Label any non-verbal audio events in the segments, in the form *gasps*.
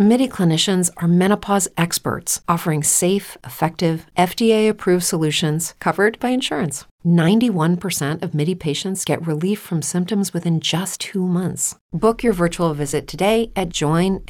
MIDI clinicians are menopause experts offering safe, effective, FDA approved solutions covered by insurance. 91% of MIDI patients get relief from symptoms within just two months. Book your virtual visit today at joinmidi.com.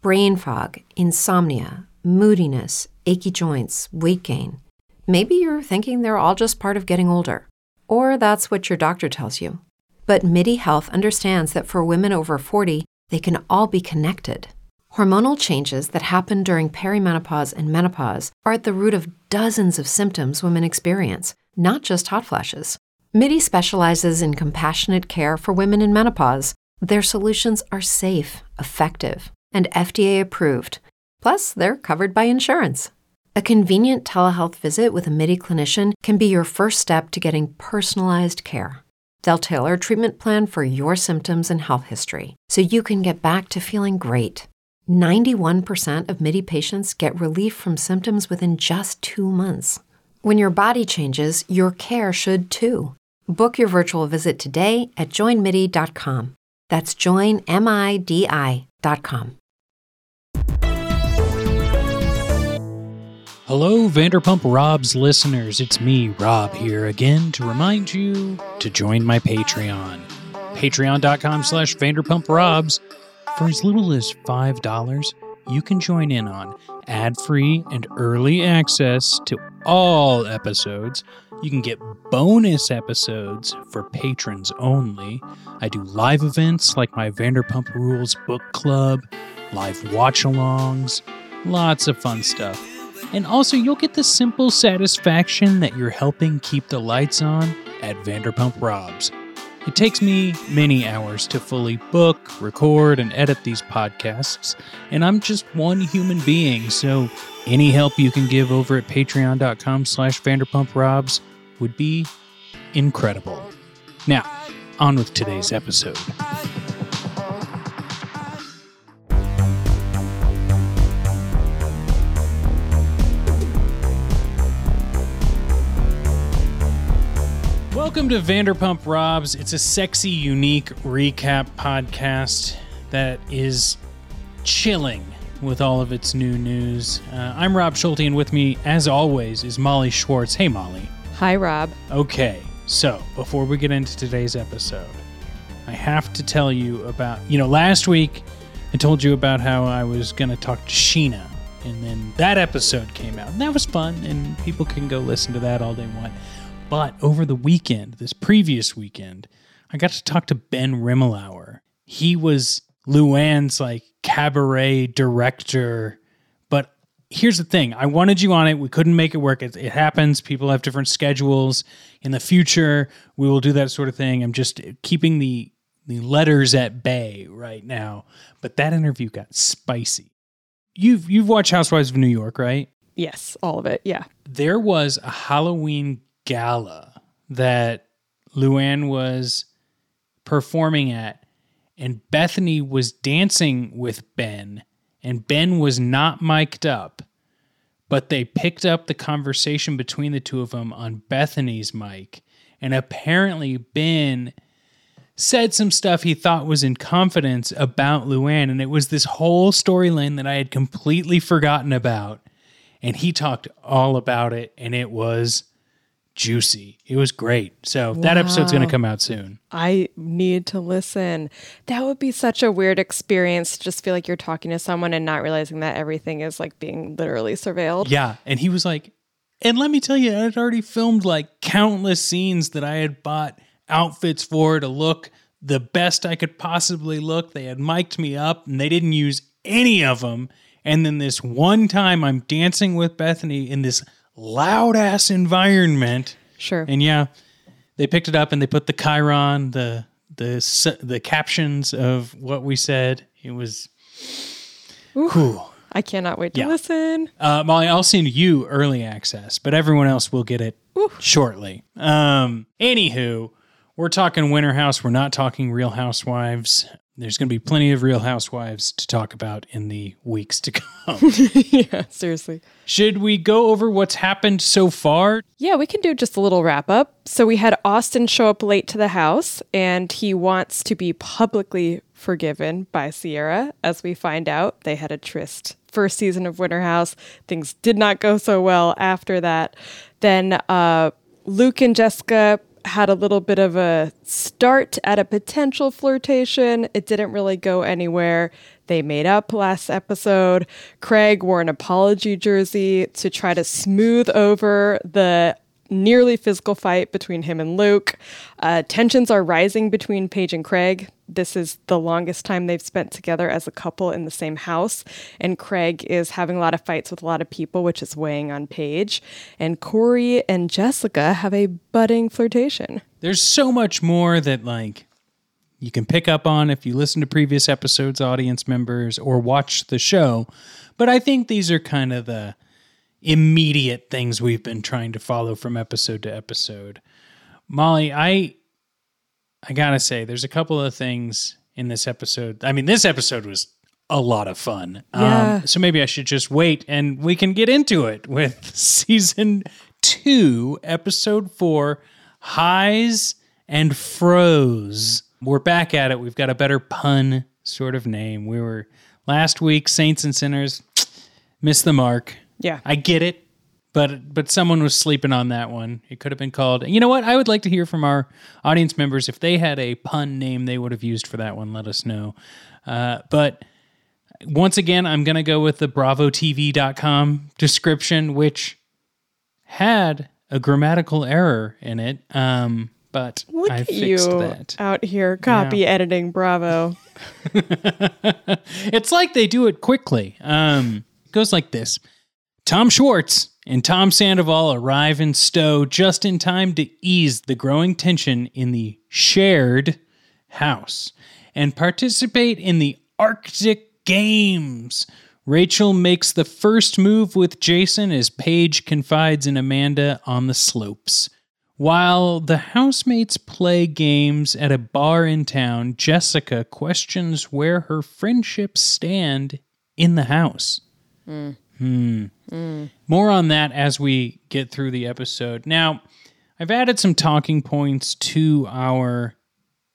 Brain fog, insomnia, moodiness, achy joints, weight gain. Maybe you're thinking they're all just part of getting older, or that's what your doctor tells you. But MIDI Health understands that for women over 40, they can all be connected. Hormonal changes that happen during perimenopause and menopause are at the root of dozens of symptoms women experience, not just hot flashes. MIDI specializes in compassionate care for women in menopause. Their solutions are safe, effective, and FDA approved. Plus, they're covered by insurance. A convenient telehealth visit with a MIDI clinician can be your first step to getting personalized care. They'll tailor a treatment plan for your symptoms and health history so you can get back to feeling great. 91% of MIDI patients get relief from symptoms within just two months. When your body changes, your care should too. Book your virtual visit today at joinmidi.com. That's joinmidi.com. Hello, Vanderpump Rob's listeners. It's me, Rob, here again to remind you to join my Patreon. Patreon.com slash Vanderpump Robs. For as little as $5, you can join in on ad free and early access to all episodes. You can get bonus episodes for patrons only. I do live events like my Vanderpump Rules book club, live watch alongs, lots of fun stuff. And also, you'll get the simple satisfaction that you're helping keep the lights on at Vanderpump Robs. It takes me many hours to fully book, record, and edit these podcasts, and I'm just one human being, so any help you can give over at patreon.com slash vanderpumprobs would be incredible. Now, on with today's episode. Welcome to Vanderpump Robs. It's a sexy, unique recap podcast that is chilling with all of its new news. Uh, I'm Rob Schulte, and with me, as always, is Molly Schwartz. Hey, Molly. Hi, Rob. Okay, so before we get into today's episode, I have to tell you about, you know, last week I told you about how I was going to talk to Sheena, and then that episode came out, and that was fun, and people can go listen to that all they want. But over the weekend, this previous weekend, I got to talk to Ben Rimalower. He was Luann's like cabaret director. But here's the thing I wanted you on it. We couldn't make it work. It, it happens. People have different schedules. In the future, we will do that sort of thing. I'm just keeping the the letters at bay right now. But that interview got spicy. You've you've watched Housewives of New York, right? Yes, all of it. Yeah. There was a Halloween gala that Luann was performing at, and Bethany was dancing with Ben, and Ben was not mic'd up, but they picked up the conversation between the two of them on Bethany's mic, and apparently Ben said some stuff he thought was in confidence about Luann, and it was this whole storyline that I had completely forgotten about. And he talked all about it, and it was juicy. It was great. So that episode's going to come out soon. I need to listen. That would be such a weird experience. to Just feel like you're talking to someone and not realizing that everything is like being literally surveilled. Yeah. And he was like, and let me tell you, I had already filmed like countless scenes that I had bought outfits for to look the best I could possibly look. They had mic'd me up and they didn't use any of them. And then this one time I'm dancing with Bethany in this loud ass environment. Sure. And yeah, they picked it up and they put the Chiron, the the the captions of what we said. It was Whew. I cannot wait to Yeah. listen. Uh, Molly, I'll send you early access, but everyone else will get it shortly. Um, anywho, we're talking Winter House. We're not talking Real Housewives. There's going to be plenty of Real Housewives to talk about in the weeks to come. *laughs* yeah, seriously. Should we go over what's happened so far? Yeah, we can do just a little wrap up. So we had Austin show up late to the house, and he wants to be publicly forgiven by Sierra. As we find out, they had a tryst first season of Winter House. Things did not go so well after that. Then uh, Luke and Jessica had a little bit of a start at a potential flirtation. It didn't really go anywhere. They made up last episode. Craig wore an apology jersey to try to smooth over the nearly physical fight between him and Luke. Uh, tensions are rising between Paige and Craig. This is the longest time they've spent together as a couple in the same house. And Craig is having a lot of fights with a lot of people, which is weighing on Paige. And Corey and Jessica have a budding flirtation. There's so much more that, like, you can pick up on if you listen to previous episodes, audience members, or watch the show. But I think these are kind of the immediate things we've been trying to follow from episode to episode. Molly, I I gotta say, there's a couple of things in this episode. I mean, this episode was a lot of fun. Yeah. Um, so maybe I should just wait and we can get into it with *laughs* season two, episode four, highs and froze. We're back at it. We've got a better pun sort of name. We were last week, Saints and Sinners, *tsk* missed the mark. Yeah. I get it, but but someone was sleeping on that one. It could have been called. You know what? I would like to hear from our audience members if they had a pun name they would have used for that one. Let us know. Uh, but once again, I'm going to go with the BravoTV.com description, which had a grammatical error in it. Um, but Look I fixed you that. out here copy editing. Bravo. *laughs* it's like they do it quickly. Um, it goes like this Tom Schwartz and Tom Sandoval arrive in Stowe just in time to ease the growing tension in the shared house and participate in the Arctic Games. Rachel makes the first move with Jason as Paige confides in Amanda on the slopes. While the housemates play games at a bar in town, Jessica questions where her friendships stand in the house. Hmm. Hmm. More on that as we get through the episode. Now, I've added some talking points to our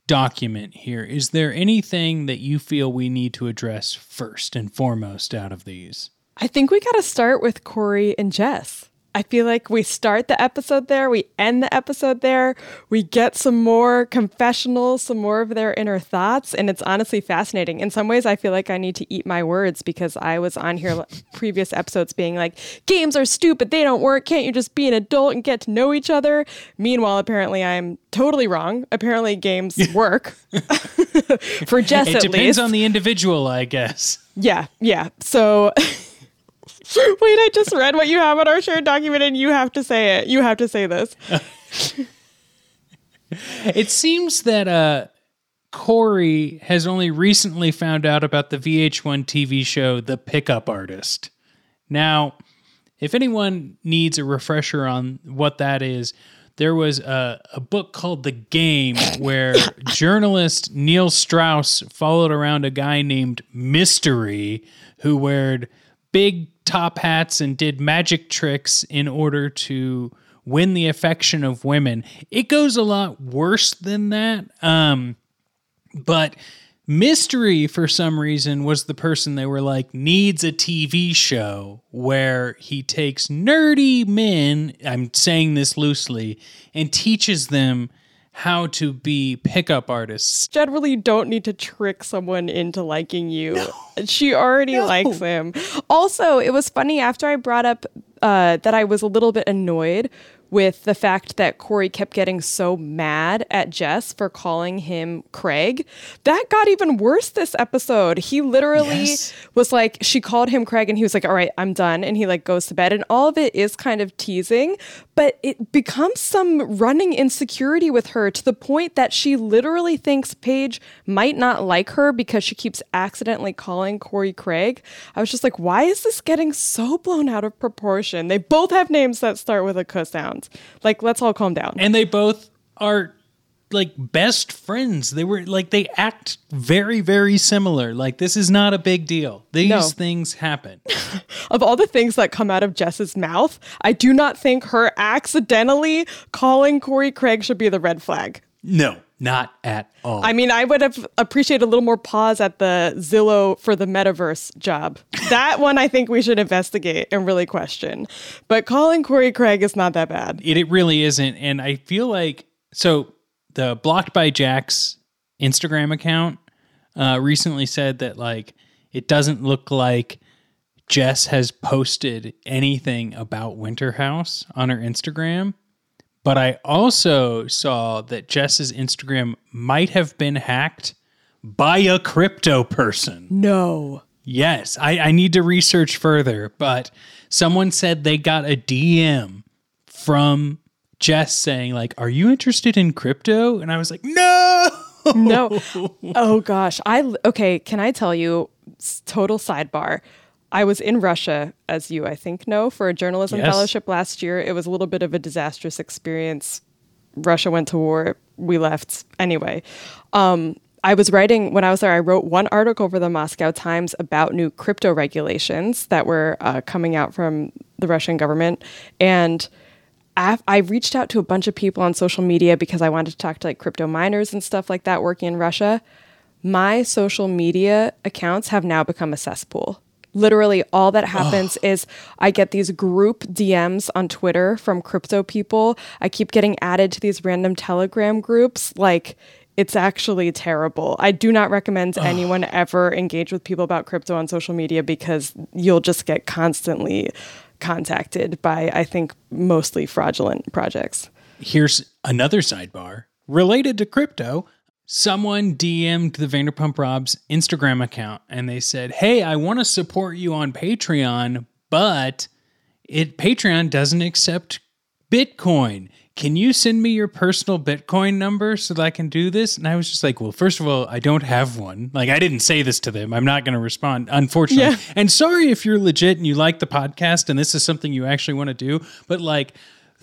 document here. Is there anything that you feel we need to address first and foremost out of these? I think we got to start with Corey and Jess. I feel like we start the episode there, we end the episode there, we get some more confessionals, some more of their inner thoughts, and it's honestly fascinating. In some ways, I feel like I need to eat my words because I was on here *laughs* previous episodes being like, games are stupid, they don't work, can't you just be an adult and get to know each other? Meanwhile, apparently, I'm totally wrong. Apparently, games *laughs* work *laughs* for Jess It depends least. on the individual, I guess. Yeah, yeah. So *laughs* Wait, I just read what you have on our shared document and you have to say it. You have to say this. *laughs* It seems that uh, Corey has only recently found out about the VH1 TV show The Pickup Artist. Now, if anyone needs a refresher on what that is, there was a, a book called The Game where *coughs* journalist Neil Strauss followed around a guy named Mystery who wore big top hats and did magic tricks in order to win the affection of women. It goes a lot worse than that. Um, but Mystery, for some reason, was the person they were like, needs a TV show where he takes nerdy men, I'm saying this loosely, and teaches them how to be pickup artists. Generally, you don't need to trick someone into liking you. She already likes him. Also, it was funny after I brought up uh, that I was a little bit annoyed with the fact that Corey kept getting so mad at Jess for calling him Craig. That got even worse this episode. He literally Yes. was like, she called him Craig and he was like, all right, I'm done. And he like goes to bed. And all of it is kind of teasing, but it becomes some running insecurity with her to the point that she literally thinks Paige might not like her because she keeps accidentally calling Corey Craig. I was just like, why is this getting so blown out of proportion? They both have names that start with a cuss sound. Like, let's all calm down. And they both are like best friends. They were like they act very very similar. Like this is not a big deal. These No. things happen. *laughs* Of all the things that come out of Jess's mouth, I do not think her accidentally calling Corey Craig should be the red flag. no, not at all. I mean, I would have appreciated a little more pause at the Zillow for the metaverse job. That one I think we should investigate and really question. But calling Corey Craig is not that bad. it, it really isn't. And I feel like so the blocked by Jack's Instagram account uh, recently said that like it doesn't look like Jess has posted anything about Winter House on her Instagram. But I also saw that Jess's Instagram might have been hacked by a crypto person. No. Yes, I, I need to research further, but someone said they got a DM from Jess saying, like, are you interested in crypto? And I was like, no. No. *laughs* Oh gosh. I okay, can I tell you total sidebar. I was in Russia as you I think know for a journalism Yes. fellowship last year. It was a little bit of a disastrous experience. Russia went to war, we left anyway. Um I was writing when I was there. I wrote one article for the Moscow Times about new crypto regulations that were uh, coming out from the Russian government, and I reached out to a bunch of people on social media because I wanted to talk to like crypto miners and stuff like that working in Russia. My social media accounts have now become a cesspool. Literally, all that happens is I get these group DMs on Twitter from crypto people. I keep getting added to these random Telegram groups. Like, it's actually terrible. I do not recommend anyone ever engage with people about crypto on social media because you'll just get constantly contacted by, I think, mostly fraudulent projects. Here's another sidebar related to crypto. Someone DM'd the Vanderpump Robs Instagram account and they said, Hey, I want to support you on Patreon, but it Patreon doesn't accept Bitcoin. Can you send me your personal Bitcoin number so that I can do this? And I was just like, well, first of all, I don't have one. Like, I didn't say this to them. I'm not going to respond, unfortunately. Yeah. And sorry if you're legit and you like the podcast and this is something you actually want to do. But like,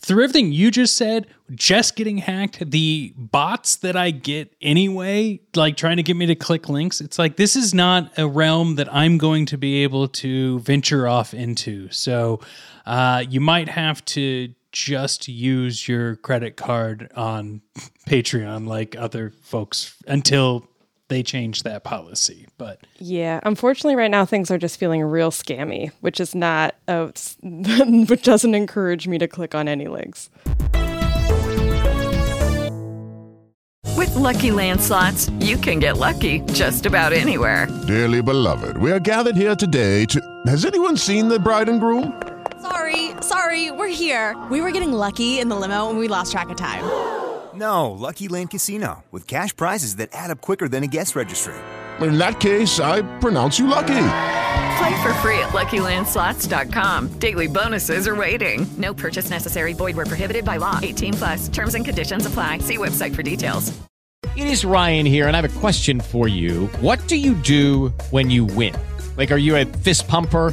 through everything you just said, just getting hacked, the bots that I get anyway, like trying to get me to click links, it's like this is not a realm that I'm going to be able to venture off into. So uh, you might have to just use your credit card on *laughs* Patreon like other folks until they change that policy. But Yeah, unfortunately, right now things are just feeling real scammy, which is not, uh, *laughs* which doesn't encourage me to click on any links. With Lucky Land slots, you can get lucky just about anywhere. Dearly beloved, we are gathered here today to. Has anyone seen the bride and groom? Sorry, sorry, we're here. We were getting lucky in the limo and we lost track of time. No, Lucky Land Casino, with cash prizes that add up quicker than a guest registry. In that case, I pronounce you lucky. Play for free at LuckyLandSlots.com. Daily bonuses are waiting. No purchase necessary. Void where prohibited by law. 18 plus. Terms and conditions apply. See website for details. It is Ryan here, and I have a question for you. What do you do when you win? Like, are you a fist pumper?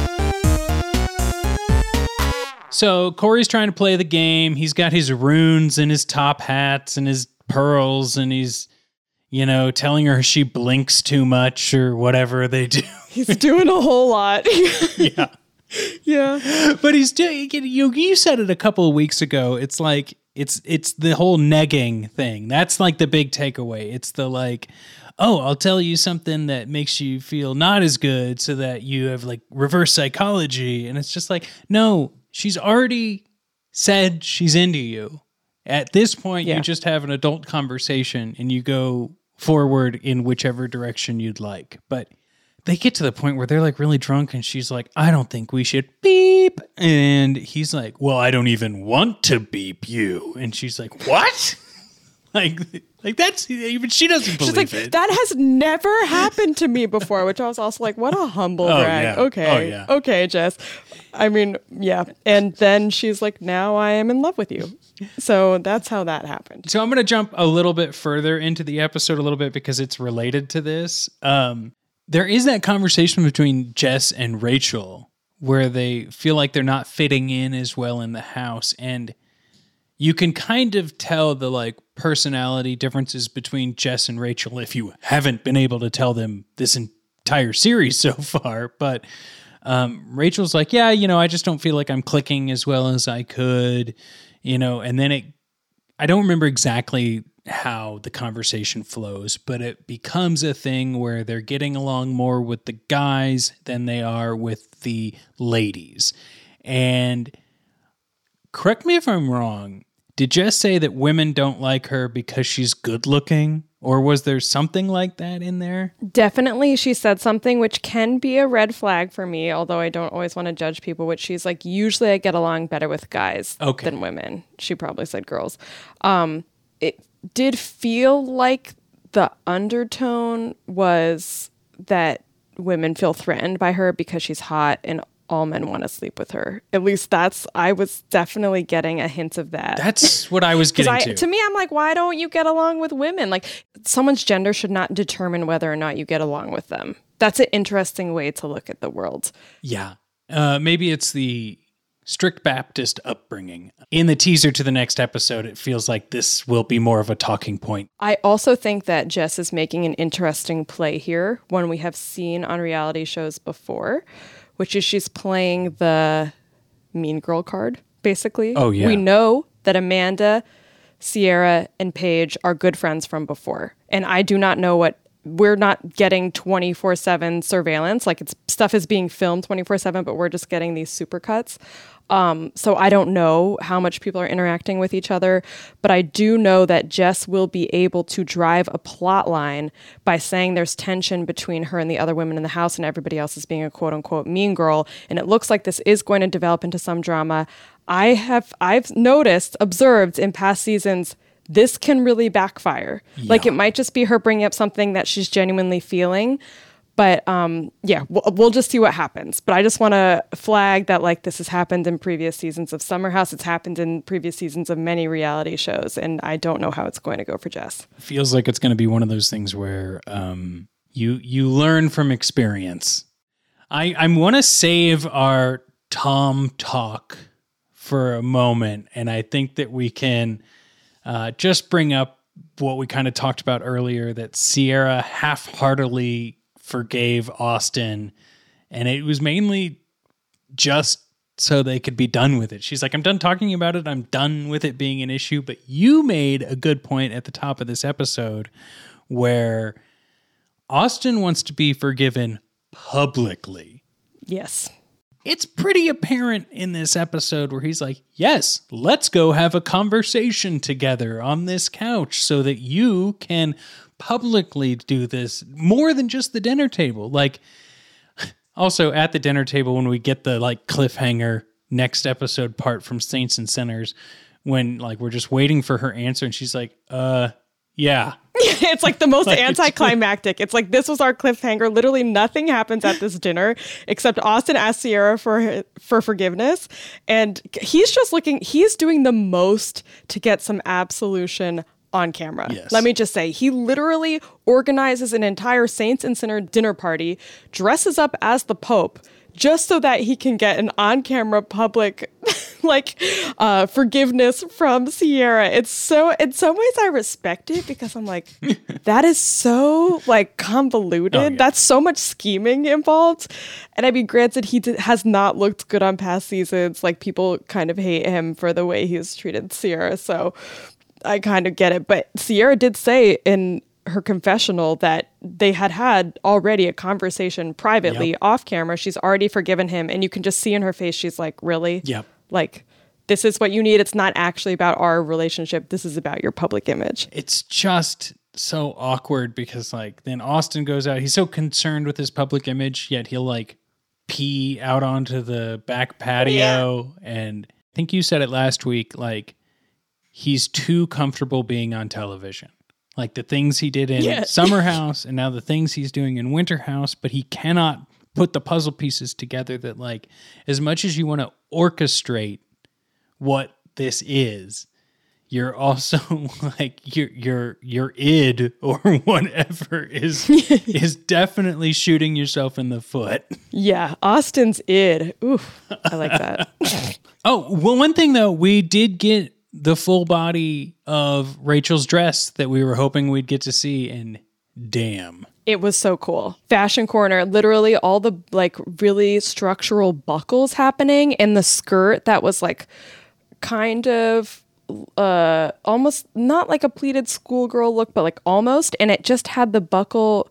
So Corey's trying to play the game. He's got his runes and his top hats and his pearls, and he's, you know, telling her she blinks too much or whatever they do. *laughs* He's doing a whole lot. *laughs* yeah. yeah. But he's doing. You you said it a couple of weeks ago. It's like it's it's the whole negging thing. That's like the big takeaway. It's the like. Oh, I'll tell you something that makes you feel not as good so that you have like reverse psychology. And it's just like, no, she's already said she's into you. At this point, Yeah. you just have an adult conversation and you go forward in whichever direction you'd like. But they get to the point where they're like really drunk and she's like, I don't think we should beep. And he's like, Well, I don't even want to beep you. And she's like, What? *laughs* like, like that's even she doesn't believe She's like, it. that has never happened to me before, which I was also like, what a humble Oh, brag. yeah. Okay. Oh, yeah. Okay, Jess. I mean, yeah. And then she's like, now I am in love with you. So that's how that happened. So I'm going to jump a little bit further into the episode a little bit because it's related to this. Um, there is that conversation between Jess and Rachel where they feel like they're not fitting in as well in the house and you can kind of tell the like personality differences between Jess and Rachel if you haven't been able to tell them this entire series *laughs* so far, but um, Rachel's like, yeah, you know, I just don't feel like I'm clicking as well as I could, you know, and then it, I don't remember exactly how the conversation flows, but it becomes a thing where they're getting along more with the guys than they are with the ladies. And correct me if I'm wrong, did Jess say that women don't like her because she's good looking? Or was there something like that in there? Definitely, she said something which can be a red flag for me, although I don't always want to judge people, which she's like, usually I get along better with guys Okay. than women. She probably said girls. Um, it did feel like the undertone was that women feel threatened by her because she's hot and all men want to sleep with her. At least that's, I was definitely getting a hint of that. That's what I was *laughs* getting I, to. me, I'm like, why don't you get along with women? Like, someone's gender should not determine whether or not you get along with them. That's an interesting way to look at the world. Yeah. Uh, maybe it's the strict Baptist upbringing. In the teaser to the next episode, it feels like this will be more of a talking point. I also think that Jess is making an interesting play here, one we have seen on reality shows before, which is she's playing the mean girl card, basically. Oh, yeah. We know that Amanda, Sierra, and Paige are good friends from before. And I do not know what we're not getting 24/7 surveillance like it's stuff is being filmed 24/7 but we're just getting these supercuts um, so I don't know how much people are interacting with each other, but I do know that Jess will be able to drive a plot line by saying there's tension between her and the other women in the house, and everybody else is being a quote unquote mean girl. And it looks like this is going to develop into some drama. I have I've noticed, observed in past seasons, this can really backfire. Like it might just be her bringing up something that she's genuinely feeling. But um, yeah, we'll, we'll just see what happens. But I just want to flag that like this has happened in previous seasons of Summer House. It's happened in previous seasons of many reality shows, and I don't know how it's going to go for Jess. feels like it's going to be one of those things where um, you you learn from experience. I I want to save our Tom talk for a moment, and I think that we can uh, just bring up what we kind of talked about earlier that Sierra half-heartedly forgave Austin, and it was mainly just so they could be done with it. She's like, I'm done talking about it. I'm done with it being an issue. But you made a good point at the top of this episode where Austin wants to be forgiven publicly. Yes. It's pretty apparent in this episode where he's like, Yes, let's go have a conversation together on this couch so that you can publicly do this more than just the dinner table. Like, also at the dinner table when we get the like cliffhanger next episode part from Saints and Sinners, when like we're just waiting for her answer and she's like, uh, yeah. *laughs* it's like the most Like, it's- anticlimactic. It's like this was our cliffhanger. Literally nothing happens at this dinner except Austin asks Sierra for for forgiveness, and he's just looking. He's doing the most to get some absolution on camera. Yes. Let me just say, he literally organizes an entire Saints and Sinner dinner party, dresses up as the Pope. Just so that he can get an on-camera public, *laughs* like, uh, forgiveness from Sierra. It's so, in some ways, I respect it because I'm like, *laughs* that is so like convoluted. Oh, yeah. That's so much scheming involved. And I mean, granted, he d- has not looked good on past seasons. Like people kind of hate him for the way he's treated Sierra. So I kind of get it. But Sierra did say in her confessional that they had had already a conversation privately Yep. off camera. She's already forgiven him. And you can just see in her face, she's like, really? Yep. Like, this is what you need. It's not actually about our relationship. This is about your public image. it's just so awkward because like then Austin goes out. He's so concerned with his public image, yet he'll like pee out onto the back patio. And I think you said it last week. Like he's too comfortable being on television. Like the things he did in Yeah. Summer *laughs* House and now the things he's doing in Winter House, but he cannot put the puzzle pieces together that like as much as you want to orchestrate what this is, you're also *laughs* like your your your id or *laughs* whatever is is definitely shooting yourself in the foot. Yeah, Austin's id. Oof, I like that. Oh, well, one thing though, we did get the full body of Rachel's dress that we were hoping we'd get to see, and damn. It was so cool. Fashion corner, literally all the like really structural buckles happening and the skirt that was like kind of uh almost not like a pleated schoolgirl look, but like almost. And it just had the buckle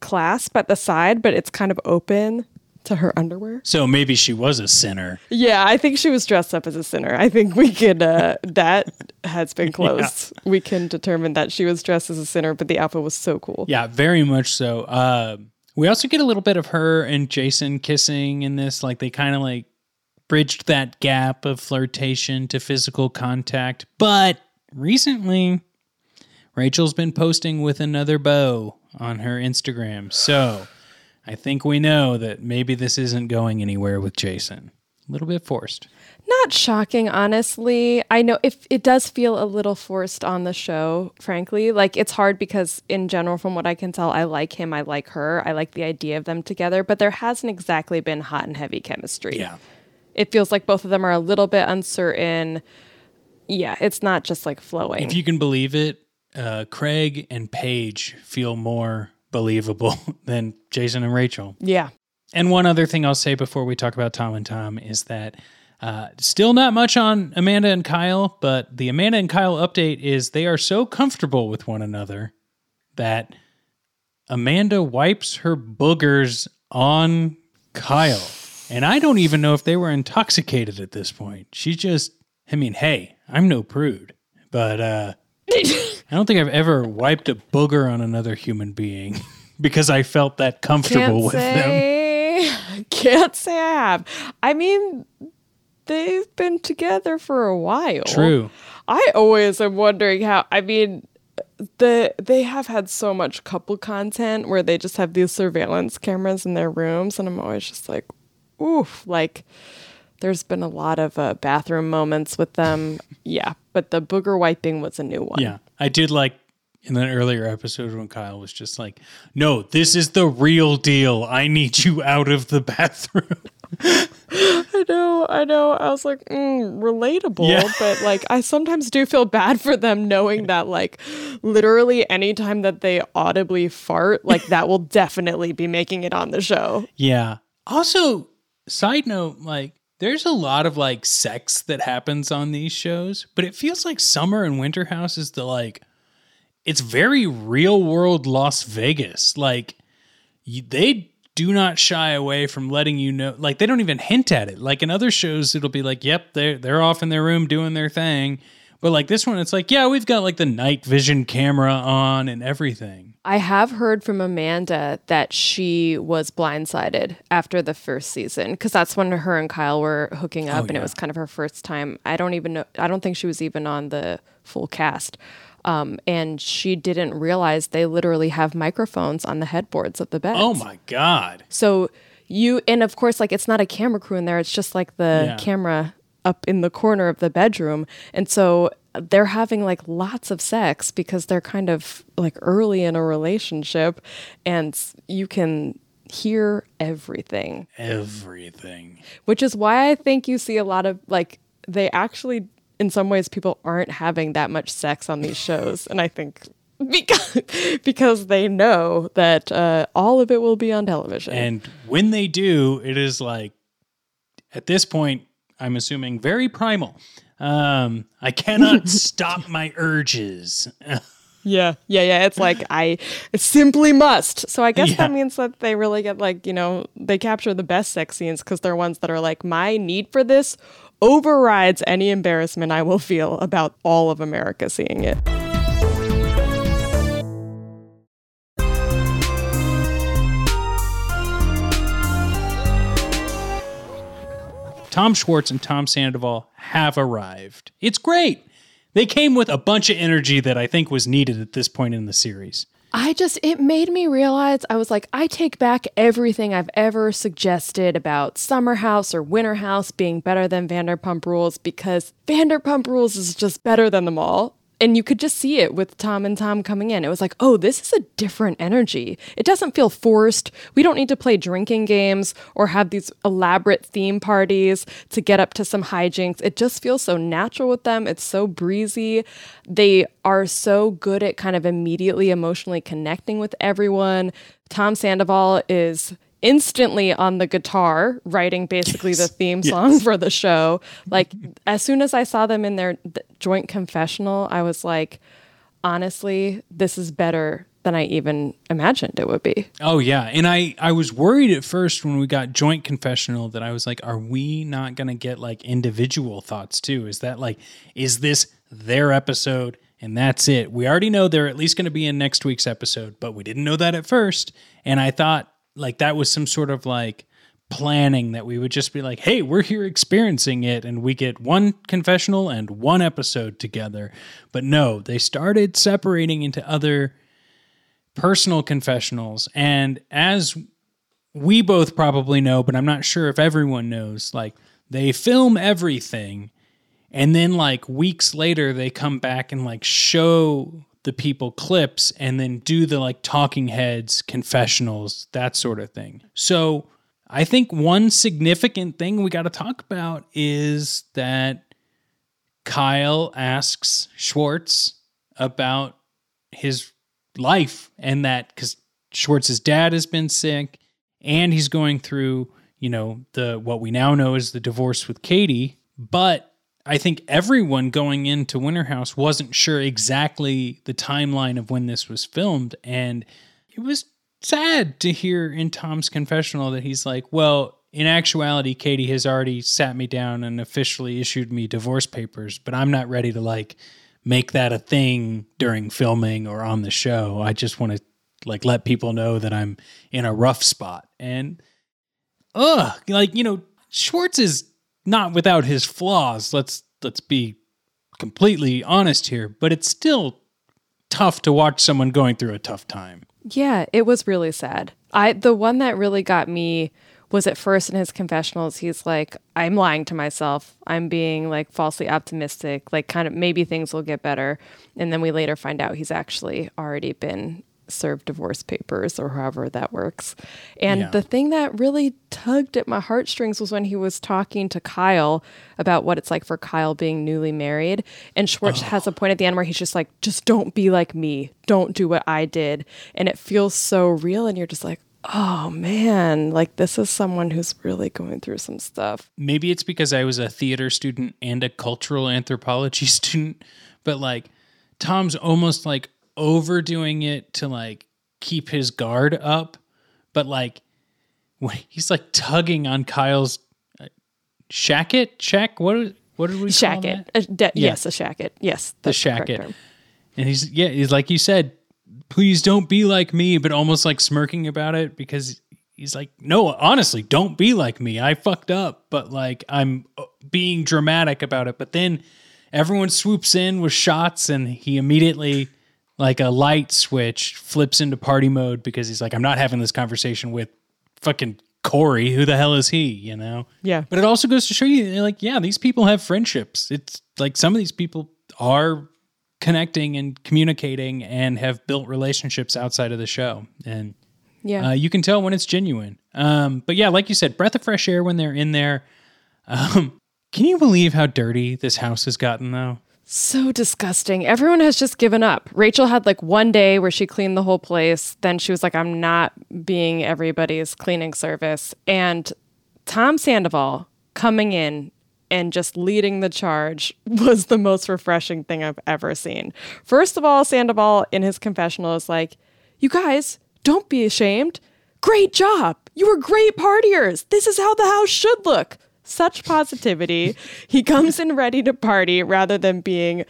clasp at the side, but it's kind of open to her underwear. So maybe she was a sinner. Yeah, I think she was dressed up as a sinner. I think we can uh *laughs* that has been closed. We can determine that she was dressed as a sinner, but the outfit was so cool. Yeah, very much so. Uh, we also get a little bit of her and Jason kissing in this. Like they kind of like bridged that gap of flirtation to physical contact. But recently, Rachel's been posting with another bow on her Instagram. So I think we know that maybe this isn't going anywhere with Jason. A little bit forced. Not shocking, honestly. I know if it does feel a little forced on the show, frankly. Like it's hard because in general, from what I can tell, I like him, I like her, I like the idea of them together, but there hasn't exactly been hot and heavy chemistry. Yeah. It feels like both of them are a little bit uncertain. Yeah, it's not just like flowing. If you can believe it, uh, Craig and Paige feel more believable *laughs* than Jason and Rachel. yeah. And one other thing I'll say before we talk about Tom and Tom is that uh, still not much on Amanda and Kyle, but the Amanda and Kyle update is they are so comfortable with one another that Amanda wipes her boogers on Kyle. And I don't even know if they were intoxicated at this point. She just, I mean, hey, I'm no prude, but uh, I don't think I've ever wiped a booger on another human being *laughs* because I felt that comfortable Can't with them. say, *laughs* Can't say I have. I mean, they've been together for a while. True. I always am wondering how. I mean, the they have had so much couple content where they just have these surveillance cameras in their rooms, and I'm always just like, oof, like. There's been a lot of uh, bathroom moments with them. *laughs* Yeah, but the booger wiping was a new one. Yeah. I did like in an earlier episode when Kyle was just like, no, this is the real deal. I need you out of the bathroom. *laughs* I know, I know. I was like, mm, relatable, Yeah. but like, I sometimes do feel bad for them knowing that, like, literally anytime that they audibly fart, like, that will definitely be making it on the show. yeah. Also, side note, like, there's a lot of like sex that happens on these shows, but it feels like Summer and Winter House is the like, it's very real world Las Vegas. Like, you, they do not shy away from letting you know like they don't even hint at it. Like in other shows it'll be like yep they're they're off in their room doing their thing. But like this one it's like yeah we've got like the night vision camera on and everything I have heard from Amanda that she was blindsided after the first season because that's when her and Kyle were hooking up, Oh, and yeah. it was kind of her first time. I don't even know. I don't think she was even on the full cast. Um, and she didn't realize they literally have microphones on the headboards of the beds. oh my god So you and of course like it's not a camera crew in there, it's just like the Yeah. camera up in the corner of the bedroom. And so they're having like lots of sex because they're kind of like early in a relationship and you can hear everything, everything which is why I think you see a lot of like they actually in some ways people aren't having that much sex on these shows and I think because *laughs* because they know that uh, all of it will be on television. and when they do it is like at this point i'm assuming very primal um i cannot *laughs* stop my urges *laughs* Yeah, yeah, yeah. It's like I simply must. So I guess Yeah. that means that they really get like you know they capture the best sex scenes because they're ones that are like my need for this overrides any embarrassment I will feel about all of America seeing it. Tom Schwartz and Tom Sandoval have arrived. It's great. they came with a bunch of energy that I think was needed at this point in the series. I just, it made me realize I was like, I take back everything I've ever suggested about Summer House or Winter House being better than Vanderpump Rules because Vanderpump Rules is just better than them all. And you could just see it with Tom and Tom coming in. It was like, oh, this is a different energy. It doesn't feel forced. We don't need to play drinking games or have these elaborate theme parties to get up to some hijinks. It just feels so natural with them. It's so breezy. They are so good at kind of immediately emotionally connecting with everyone. Tom Sandoval is instantly on the guitar writing basically the theme song Yes. for the show like as soon as i saw them in their th- joint confessional i was like honestly this is better than i even imagined it would be Oh yeah, and I I was worried at first when we got joint confessional that I was like, are we not gonna get like individual thoughts too? Is that like, is this their episode and that's it? We already know they're at least gonna be in next week's episode, but we didn't know that at first, and I thought like that was some sort of like planning that we would just be like, hey, we're here experiencing it, and we get one confessional and one episode together. But no, they started separating into other personal confessionals. And as we both probably know, but I'm not sure if everyone knows, like they film everything and then like weeks later they come back and like show the people clips and then do the like talking heads confessionals that sort of thing. So i think one significant thing we got to talk about is that kyle asks schwartz about his life and that because schwartz's dad has been sick and he's going through you know the what we now know is the divorce with katie but i think everyone going into winter house wasn't sure exactly the timeline of when this was filmed. And it was sad to hear in tom's confessional that he's like well in actuality katie has already sat me down and officially issued me divorce papers but i'm not ready to like make that a thing during filming or on the show. I just want to like let people know that i'm in a rough spot. And ugh, like you know, Schwartz is not without his flaws. Let's let's be completely honest here, but it's still tough to watch someone going through a tough time. Yeah, it was really sad. I the one that really got me was at first in his confessionals he's like I'm lying to myself. I'm being like falsely optimistic, like kind of maybe things will get better. And then we later find out he's actually already been served divorce papers or however that works. And Yeah. the thing that really tugged at my heartstrings was when he was talking to Kyle about what it's like for Kyle being newly married. And Schwartz has a oh. point at the end where he's just like, just don't be like me. Don't do what I did. And it feels so real. And you're just like, oh man, like this is someone who's really going through some stuff. Maybe it's because I was a theater student and a cultural anthropology *laughs* student, but like Tom's almost like overdoing it to like keep his guard up, but like when *laughs* he's like tugging on Kyle's uh, shacket, shack, what is- what did we call Shacket. that? A de- Yeah. Yes, a shacket. Yes. the shacket. And he's yeah, he's like you said, please don't be like me, but almost like smirking about it because he's like, no, honestly, don't be like me. I fucked up, but like I'm uh, being dramatic about it. But then everyone swoops in with shots, and he immediately like a light switch flips into party mode because he's like, I'm not having this conversation with fucking Corey. Who the hell is he? You know? Yeah. But it also goes to show you, like, yeah, these people have friendships. It's like some of these people are connecting and communicating and have built relationships outside of the show. And Yeah. uh, you can tell when it's genuine. Um, but yeah, like you said, breath of fresh air when they're in there. Um, can you believe how dirty this house has gotten, though? So disgusting. Everyone has just given up. Rachel had like one day where she cleaned the whole place. Then she was like, I'm not being everybody's cleaning service. And Tom Sandoval coming in and just leading the charge *laughs* was the most refreshing thing I've ever seen. First of all, Sandoval in his confessional is like, You guys, don't be ashamed. Great job. You were great partiers. This is how the house should look. Such positivity. he comes in ready to party rather than being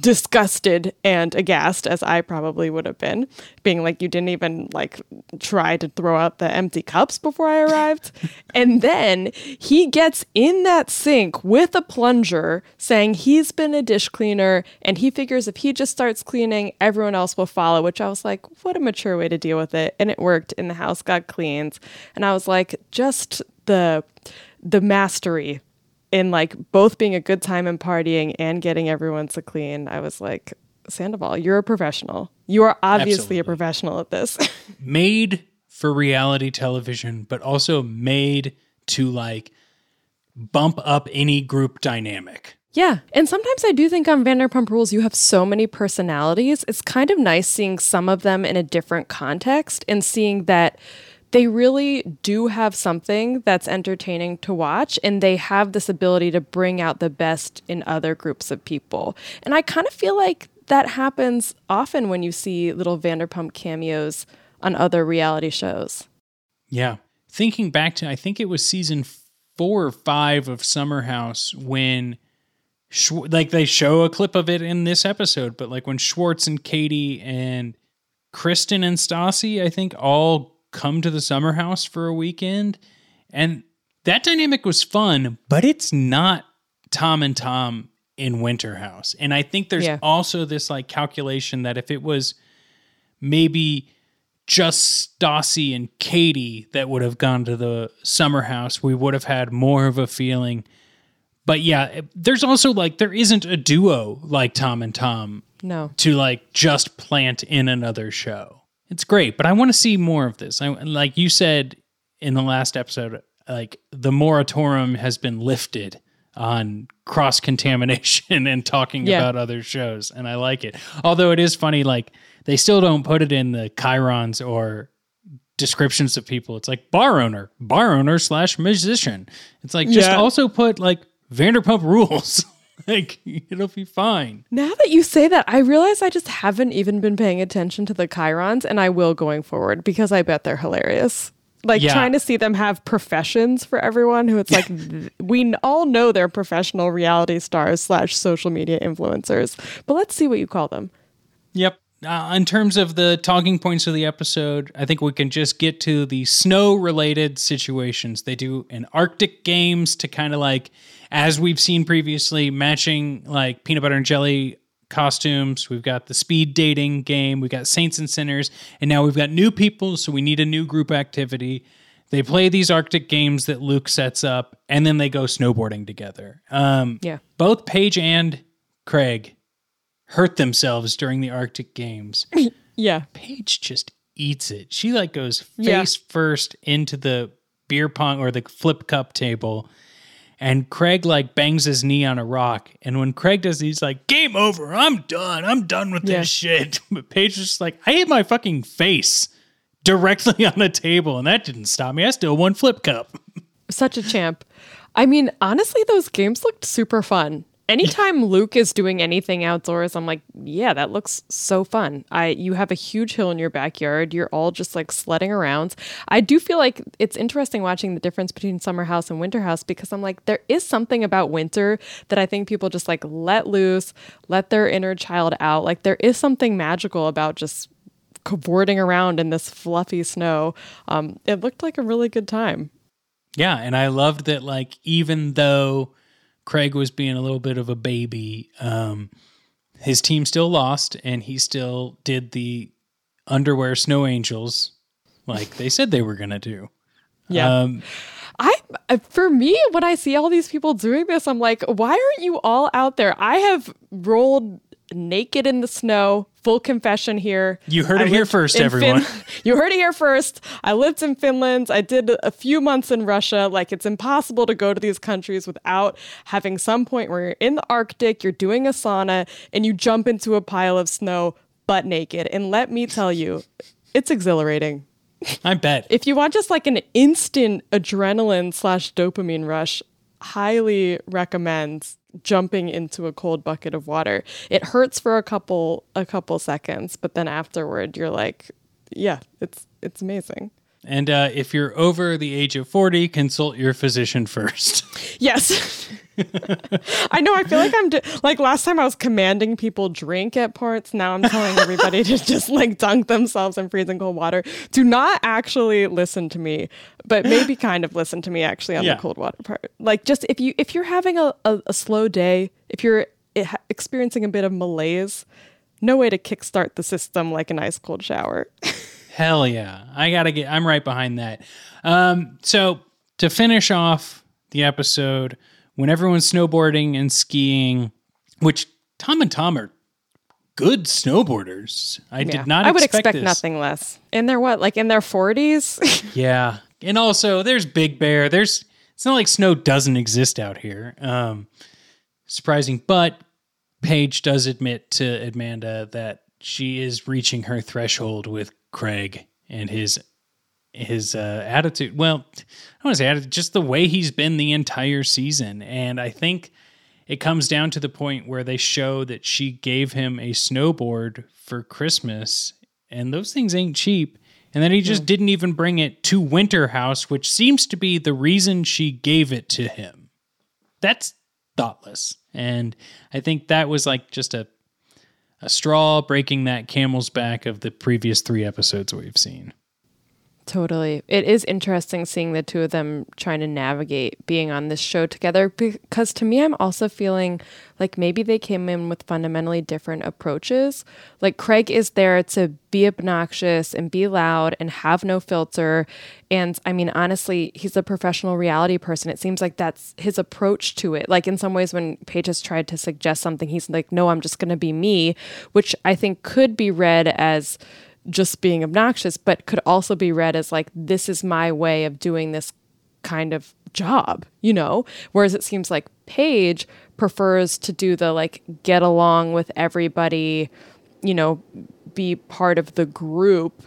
disgusted and aghast as I probably would have been, being like you didn't even like try to throw out the empty cups before I arrived. *laughs* and then he gets in that sink with a plunger saying he's been a dish cleaner and he figures if he just starts cleaning, everyone else will follow, which I was like, what a mature way to deal with it. And it worked and the house got cleaned. And I was like, just the the mastery in like both being a good time and partying and getting everyone to clean, I was like, Sandoval, you're a professional. You are obviously Absolutely. a professional at this. *laughs* made for reality television, but also made to like bump up any group dynamic. yeah. And sometimes I do think on Vanderpump Rules, you have so many personalities. It's kind of nice seeing some of them in a different context and seeing that they really do have something that's entertaining to watch and they have this ability to bring out the best in other groups of people. And I kind of feel like that happens often when you see little Vanderpump cameos on other reality shows. Yeah. Thinking back to, I think it was season four or five of Summer House when, Schw- like, they show a clip of it in this episode, but like when Schwartz and Katie and Kristen and Stassi, I think, all come to the Summer House for a weekend. And that dynamic was fun, but it's not Tom and Tom in Winter House. And I think there's Yeah. also this like calculation that if it was maybe just Stassi and Katie that would have gone to the summer house, we would have had more of a feeling. But yeah, there's also like there isn't a duo like Tom and Tom No. to like just plant in another show. It's great, but I want to see more of this. I like you said in the last episode, like the moratorium has been lifted on cross contamination *laughs* and talking Yeah. about other shows, and I like it. Although it is funny, like they still don't put it in the chyrons or descriptions of people. It's like bar owner, bar owner slash musician. It's like just Yeah. also put like Vanderpump Rules. *laughs* *laughs* like it'll be fine. Now that you say that, I realize I just haven't even been paying attention to the chyrons, and I will going forward because I bet they're hilarious. Like Yeah. trying to see them have professions for everyone who it's like *laughs* we all know they're professional reality stars slash social media influencers, but let's see what you call them. Yep. Uh, in terms of the talking points of the episode, I think we can just get to the snow related situations. They do an Arctic games to kind of like, as we've seen previously, matching like peanut butter and jelly costumes. We've got the speed dating game. We've got Saints and Sinners. And now we've got new people. So we need a new group activity. They play these Arctic games that Luke sets up, and then they go snowboarding together. Um, Yeah. both Paige and Craig hurt themselves during the Arctic Games. *laughs* Yeah. Paige just eats it. She like goes face Yeah. first into the beer pong or the flip cup table. And Craig like bangs his knee on a rock. And when Craig does, he's like, game over. I'm done. I'm done with Yeah. this shit. *laughs* But Paige is just like, I hit my fucking face directly *laughs* on the table. And that didn't stop me. I still won flip cup. Such a champ. I mean, honestly, those games looked super fun. Anytime Luke is doing anything outdoors, I'm like, yeah, that looks so fun. I you have a huge hill in your backyard. You're all just like sledding around. I do feel like it's interesting watching the difference between summer house and winter house because I'm like, there is something about winter that I think people just like let loose, let their inner child out. Like there is something magical about just cavorting around in this fluffy snow. Um, it looked like a really good time. Yeah, and I loved that like even though Craig was being a little bit of a baby, um his team still lost and he still did the underwear snow angels like they said they were going to do. Yeah. Um I for me when I see all these people doing this I'm like why aren't you all out there? I have rolled naked in the snow. Full confession here. You heard I it here first, everyone. *laughs* you heard it here first. I lived in Finland. I did a few months in Russia. Like it's impossible to go to these countries without having some point where you're in the Arctic, you're doing a sauna, and you jump into a pile of snow butt naked. And let me tell you, it's exhilarating I bet. if you want just like an instant adrenaline slash dopamine rush, highly recommend jumping into a cold bucket of water. It hurts for a couple a couple seconds, but then afterward you're like, yeah, it's it's amazing. And uh, if you're over the age of 40, consult your physician first. *laughs* Yes. I know. I feel like I'm d like last time I was commanding people drink at ports. Now I'm telling everybody to *laughs* just like dunk themselves in freezing cold water. Do not actually listen to me, but maybe *laughs* kind of listen to me actually on Yeah. the cold water part. Like just if you if you're having a, a, a slow day, if you're experiencing a bit of malaise, no way to kickstart the system like an ice cold shower. Hell yeah. I got to get, I'm right behind that. Um, so to finish off the episode, when everyone's snowboarding and skiing, which Tom and Tom are good snowboarders. I Yeah. did not I would expect, expect nothing less. In their what? Like in their 40s? *laughs* Yeah. And also there's Big Bear. There's it's not like snow doesn't exist out here. Um surprising, but Paige does admit to Amanda that she is reaching her threshold with Craig and his his uh, attitude. Well, I want to say attitude, just the way he's been the entire season. And I think it comes down to the point where they show that she gave him a snowboard for Christmas, and those things ain't cheap. And then he just didn't even bring it to Winter House, which seems to be the reason she gave it to him. That's thoughtless. And I think that was like just a a straw breaking that camel's back of the previous three episodes we've seen. Totally. It is interesting seeing the two of them trying to navigate being on this show together because to me, I'm also feeling like maybe they came in with fundamentally different approaches. Like Craig is there to be obnoxious and be loud and have no filter. And I mean, honestly, he's a professional reality person. It seems like that's his approach to it. Like in some ways, when Paige has tried to suggest something, he's like, no, I'm just going to be me, which I think could be read as just being obnoxious, but could also be read as like, this is my way of doing this kind of job, you know? Whereas it seems like Paige prefers to do the like get along with everybody, you know, be part of the group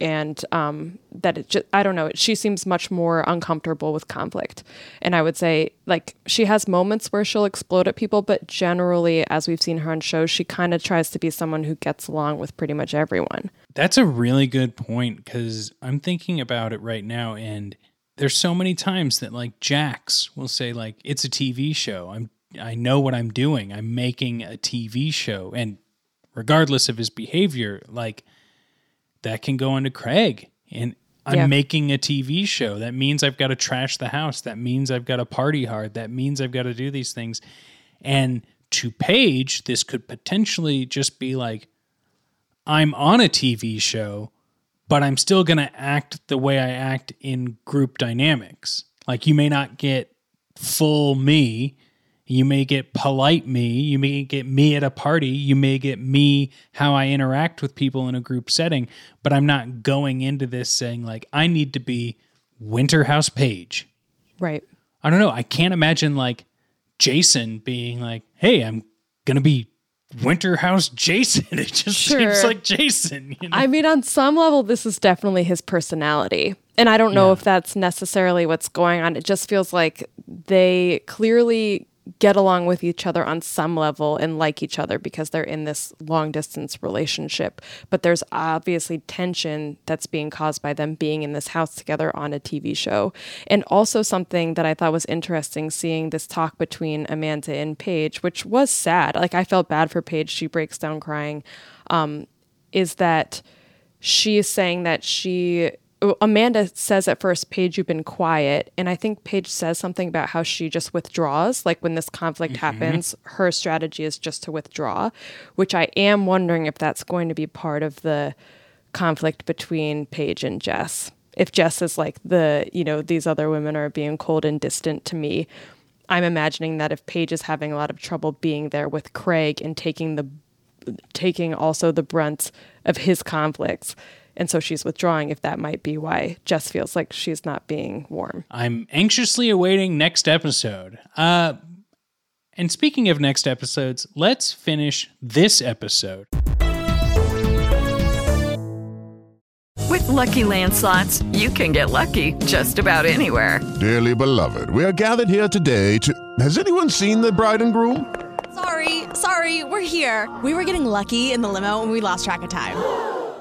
and um, that it just, I don't know, she seems much more uncomfortable with conflict. And I would say, like, she has moments where she'll explode at people, but generally, as we've seen her on shows, she kind of tries to be someone who gets along with pretty much everyone. That's a really good point because I'm thinking about it right now, and there's so many times that like Jax will say like it's a TV show. I'm I know what I'm doing. I'm making a TV show, and regardless of his behavior, like that can go into Craig. And I'm Yeah. making a TV show. That means I've got to trash the house. That means I've got to party hard. That means I've got to do these things. And to Paige, this could potentially just be like, I'm on a TV show, but I'm still going to act the way I act in group dynamics. Like you may not get full me, you may get polite me, you may get me at a party, you may get me how I interact with people in a group setting, but I'm not going into this saying like I need to be Winterhouse Paige. Right. I don't know. I can't imagine like Jason being like, "Hey, I'm going to be Winterhouse Jason." *laughs* It just Sure. seems like Jason, you know? I mean, on some level, this is definitely his personality. And I don't know if that's necessarily what's going on. It just feels like they clearly get along with each other on some level and like each other because they're in this long distance relationship. But there's obviously tension that's being caused by them being in this house together on a TV show. And also, something that I thought was interesting seeing this talk between Amanda and Paige, which was sad. Like, I felt bad for Paige. She breaks down crying. Um, is that she is saying that she Amanda says at first, Paige, you've been quiet. And I think Paige says something about how she just withdraws. Like when this conflict mm-hmm. happens, her strategy is just to withdraw, which I am wondering if that's going to be part of the conflict between Paige and Jess. If Jess is like the, you know, these other women are being cold and distant to me, I'm imagining that if Paige is having a lot of trouble being there with Craig and taking the taking also the brunt of his conflicts. And so she's withdrawing, if that might be why Jess feels like she's not being warm. I'm anxiously awaiting next episode. Uh, and speaking of next episodes, let's finish this episode. With Lucky Land slots, you can get lucky just about anywhere. Dearly beloved, we are gathered here today to. Has anyone seen the bride and groom? Sorry, sorry, we're here. We were getting lucky in the limo and we lost track of time.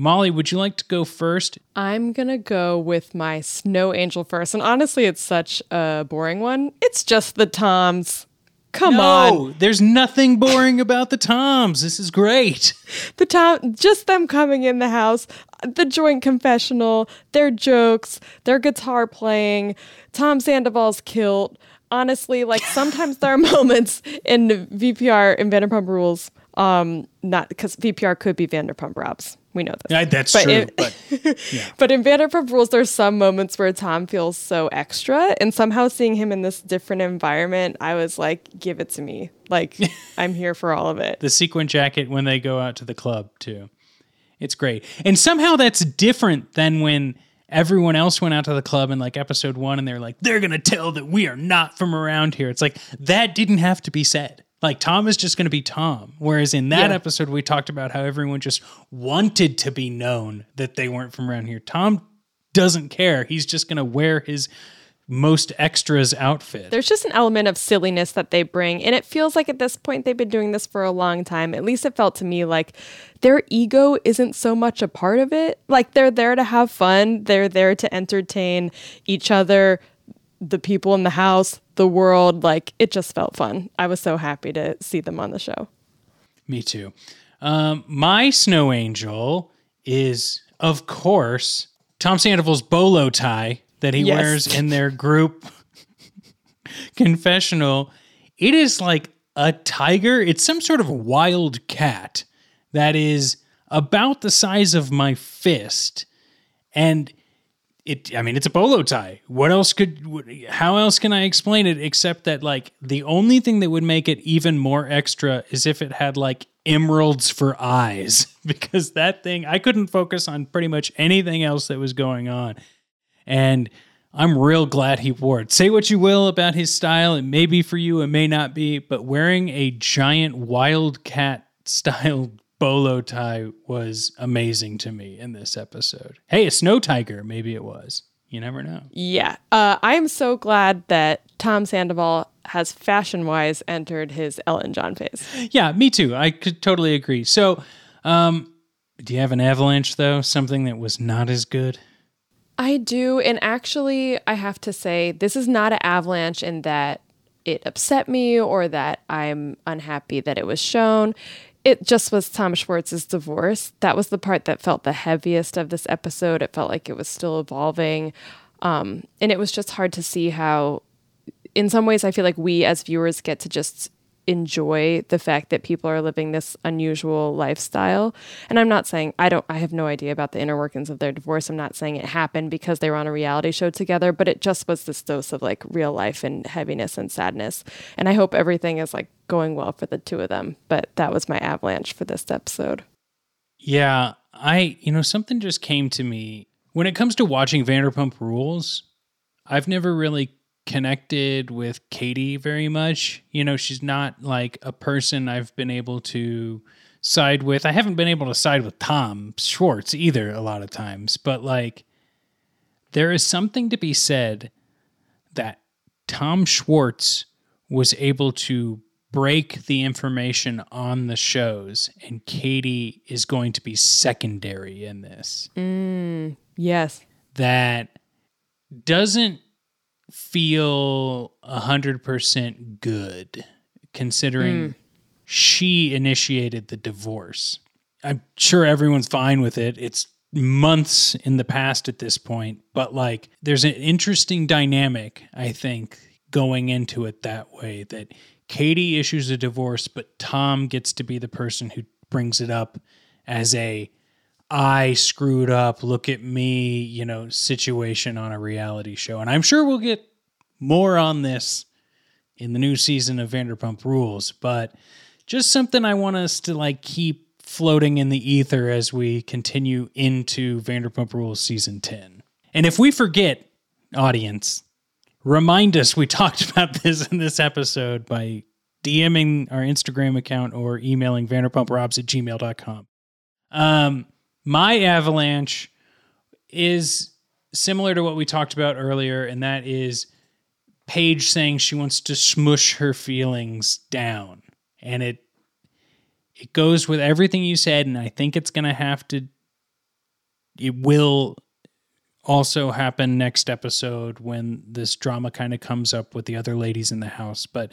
Molly, would you like to go first? I'm gonna go with my snow angel first. And honestly, it's such a boring one. It's just the Toms. Come no, on. there's nothing boring about the Toms. This is great. *laughs* The Tom just them coming in the house, the joint confessional, their jokes, their guitar playing, Tom Sandoval's kilt. Honestly, like sometimes there are *laughs* moments in VPR in Vanderpump Rules, um, not because VPR could be Vanderpump Robs. We know this. Yeah, that's But true. it- but *laughs* yeah. But in Vanderpump Rules, there's some moments where Tom feels so extra, and somehow seeing him in this different environment, I was like, "Give it to me! Like *laughs* I'm here for all of it." the sequin jacket when they go out to the club too. It's great. And somehow that's different than when everyone else went out to the club in like episode 1 and they're like they're going to tell that we are not from around here. It's like that didn't have to be said. Like Tom is just going to be Tom. Whereas in that Yeah. episode we talked about how everyone just wanted to be known that they weren't from around here. Tom doesn't care. He's just going to wear his most extras outfit. There's just an element of silliness that they bring, and it feels like at this point they've been doing this for a long time. At least it felt to me like their ego isn't so much a part of it. Like they're there to have fun, they're there to entertain each other, the people in the house, the world. Like it just felt fun. I was so happy to see them on the show. Me too. Um, my snow angel is, of course, Tom Sandoval's bolo tie that he Yes. wears in their group *laughs* confessional. It is like a tiger. It's some sort of wild cat that is about the size of my fist, and it. I mean, it's a bolo tie. What else could? How else can I explain it except that like the only thing that would make it even more extra is if it had like emeralds for eyes *laughs* because that thing I couldn't focus on pretty much anything else that was going on. And I'm real glad he wore it. Say what you will about his style, it may be for you, it may not be, but wearing a giant wildcat *laughs* style bolo tie was amazing to me in this episode. Hey, a snow tiger, maybe it was. You never know. Yeah. Uh, I am so glad that Tom Sandoval has fashion wise entered his Elton John phase. Yeah, me too. I could totally agree. So, um, do you have an avalanche though? Something that was not as good? I do. And actually, I have to say, this is not an avalanche in that it upset me or that I'm unhappy that it was shown. It just was Tom Schwartz's divorce. That was the part that felt the heaviest of this episode. It felt like it was still evolving. Um, and it was just hard to see how, in some ways, I feel like we as viewers get to just enjoy the fact that people are living this unusual lifestyle. And I'm not saying I don't I have no idea about the inner workings of their divorce. I'm not saying it happened because they were on a reality show together, but it just was this dose of like real life and heaviness and sadness. And I hope everything is like going well for the two of them. But that was my avalanche for this episode. Yeah, I, you know, something just came to me. When it comes to watching Vanderpump Rules, I've never really connected with Katie very much. You know, she's not like a person I've been able to side with. I haven't been able to side with Tom Schwartz either a lot of times, but like there is something to be said that Tom Schwartz was able to break the information on the shows, and Katie is going to be secondary in this. Mm, yes. That doesn't feel a hundred percent good, considering mm. she initiated the divorce. I'm sure everyone's fine with it. It's months in the past at this point, but like there's an interesting dynamic, I think, going into it that way that Katie issues a divorce, but Tom gets to be the person who brings it up as a I screwed up, look at me, you know, situation on a reality show. And I'm sure we'll get more on this in the new season of Vanderpump Rules, but just something I want us to like keep floating in the ether as we continue into Vanderpump Rules season 10. And if we forget audience, remind us we *laughs* talked about this in this episode by DMing our Instagram account or emailing vanderpumprobs at gmail.com. Um, my avalanche is similar to what we talked about earlier, and that is Paige saying she wants to smush her feelings down. And it it goes with everything you said, and I think it's gonna have to it will also happen next episode when this drama kind of comes up with the other ladies in the house. But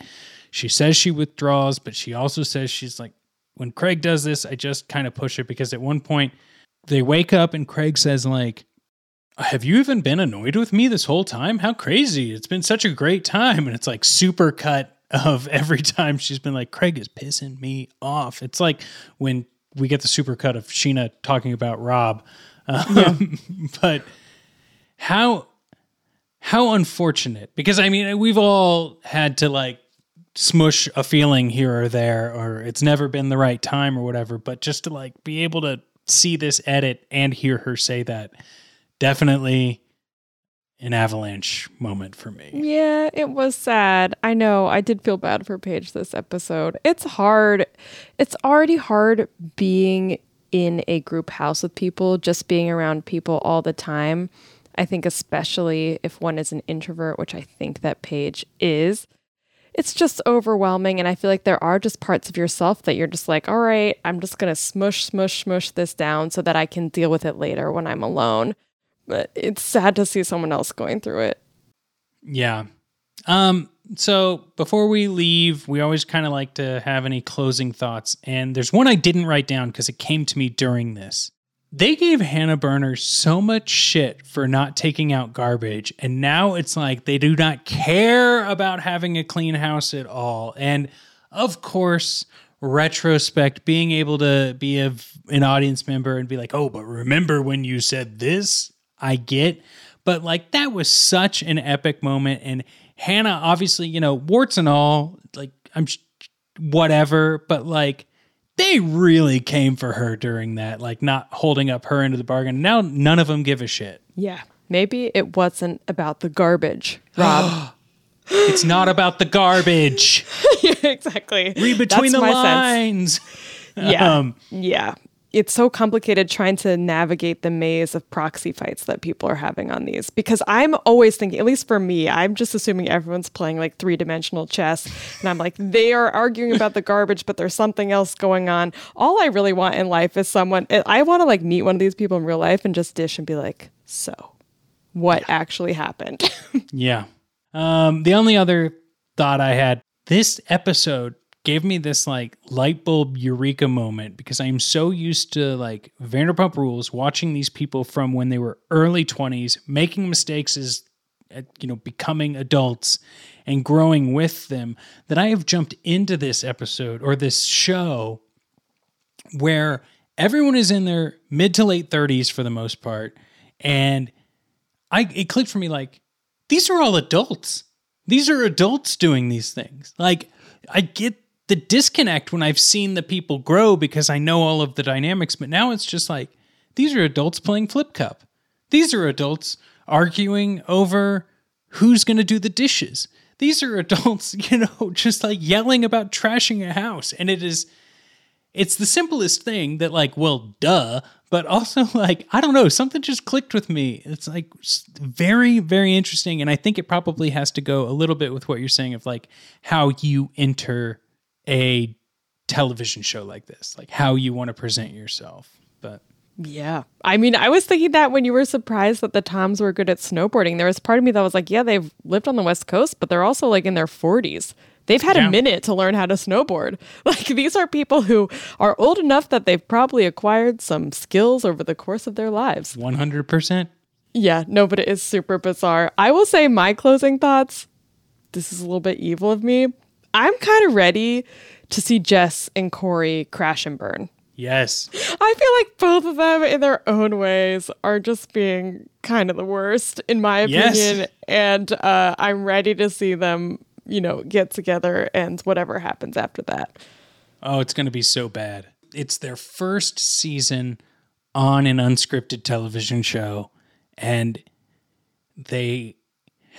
she says she withdraws, but she also says she's like, when Craig does this, I just kind of push it because at one point they wake up and Craig says, like, have you even been annoyed with me this whole time? How crazy. It's been such a great time. And it's like super cut of *laughs* every time she's been like, Craig is pissing me off. It's like when we get the super cut of Scheana talking about Rob. Um, *laughs* but how how unfortunate because I mean we've all had to like smush a feeling here or there or it's never been the right time or whatever but just to like be able to see this edit and hear her say that definitely an avalanche moment for me. Yeah, it was sad. I know. I did feel bad for Paige this episode. It's hard. It's already hard being in a group house with people, just being around people all the time. I think, especially if one is an introvert, which I think that Paige is, it's just overwhelming. And I feel like there are just parts of yourself that you're just like, all right, I'm just going to smush, smush, smush this down so that I can deal with it later when I'm alone. But it's sad to see someone else going through it. Yeah. Um, so before we leave, we always kind of like to have any closing thoughts. And there's one I didn't write down because it came to me during this. They gave Hannah Berner so much shit for not taking out garbage, and now it's like they do not care about having a clean house at all. And of course, retrospect, being able to be a, an audience member and be like, oh, but remember when you said this? I get. But like, that was such an epic moment. And Hannah, obviously, you know, warts and all, like, I'm whatever, but like, they really came for her during that, like not holding up her end of the bargain. Now none of them give a shit. Yeah. Maybe it wasn't about the garbage, Rob. *gasps* it's not about the garbage. *laughs* yeah, exactly. Read between That's the my lines. Sense. Yeah. *laughs* Um, yeah. It's so complicated trying to navigate the maze of proxy fights that people are having on these because I'm always thinking, at least for me, I'm just assuming everyone's playing like three dimensional chess. And I'm like, they are arguing about the garbage, but there's something else going on. All I really want in life is someone, I want to like meet one of these people in real life and just dish and be like, so what actually happened? *laughs* yeah. Um, the only other thought I had this episode gave me this like light bulb eureka moment because I'm so used to like Vanderpump Rules, watching these people from when they were early 20s, making mistakes as you know becoming adults and growing with them that I have jumped into this episode or this show where everyone is in their mid to late 30s for the most part and I it clicked for me like these are all adults. These are adults doing these things. Like I get the disconnect when I've seen the people grow because I know all of the dynamics, but now it's just like these are adults playing flip cup. These are adults arguing over who's going to do the dishes. These are *laughs* adults, you know, just like yelling about trashing a house. And it is, it's the simplest thing that, like, well, duh, but also, *laughs* like, I don't know, something just clicked with me. It's like very, very interesting. And I think it probably has to go a little bit with what you're saying of like how you enter a television show like this, like how you want to present yourself. But yeah. I mean, I was thinking that when you were surprised that the Toms were good at snowboarding, there was part of me that was like, yeah, they've lived on the West Coast, but they're also like in their 40s. They've had Yeah. a minute to learn how to snowboard. *laughs* Like these are people who are old enough that they've probably acquired some skills over the course of their lives. 100%. Yeah, no, but it is super bizarre. I will say my closing thoughts. This is a little bit evil of me. I'm kind of ready to see Jess and Corey crash and burn. Yes. I feel like both of them, in their own ways, are just being kind of the worst, in my opinion. Yes. And uh, I'm ready to see them, you know, get together and whatever happens after that. Oh, it's going to be so bad. It's their first season on an unscripted television show, and they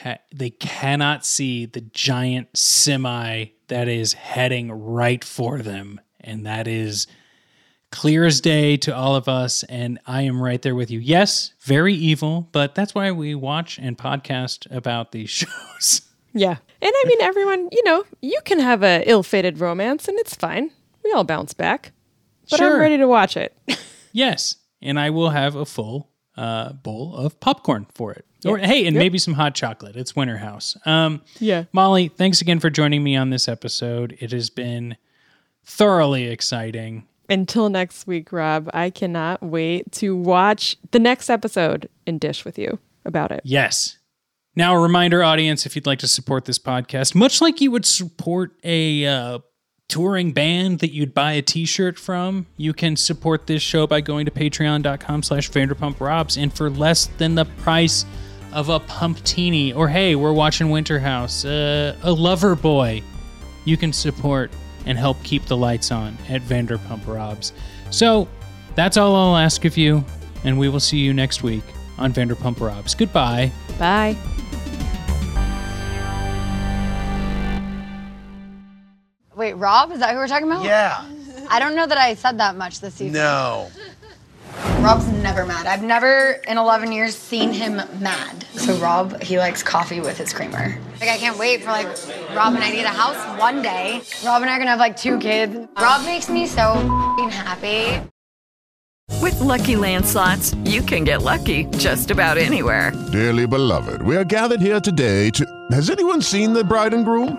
ha- they cannot see the giant semi that is heading right for them, and that is clear as day to all of us. And I am right there with you. Yes, very evil, but that's why we watch and podcast about these *laughs* shows. Yeah. And I mean, everyone, you know, you can have a ill-fated romance and it's fine. We all bounce back. But Sure. I'm ready to watch it. *laughs* Yes, and I will have a full uh, bowl of popcorn for it. Or hey, and maybe some hot chocolate. It's Winter House. Um, Yeah. Molly, thanks again for joining me on this episode. It has been thoroughly exciting. Until next week, Rob, I cannot wait to watch the next episode and dish with you about it. Yes. Now, a reminder, audience, if you'd like to support this podcast, much like you would support a uh, touring band that you'd buy a t-shirt from, you can support this show by going to patreon.com slash vanderpumprobs. And for less than the price of a pumptini, or hey, we're watching Winter House, uh, a lover boy, you can support and help keep the lights on at Vanderpump Robs. So that's all I'll ask of you, and we will see you next week on Vanderpump Robs. Goodbye. Bye. Wait, Rob? Is that who we're talking about? Yeah. I don't know that I said that much this season. No. Rob's never mad. I've never in 11 years seen him mad. So Rob, he likes coffee with his creamer. Like I can't wait for like Rob and I to get a house one day. Rob and I are gonna have like two kids. Rob makes me so fing happy. With Lucky Land slots, you can get lucky just about anywhere. Dearly beloved, we are gathered here today to. Has anyone seen the bride and groom?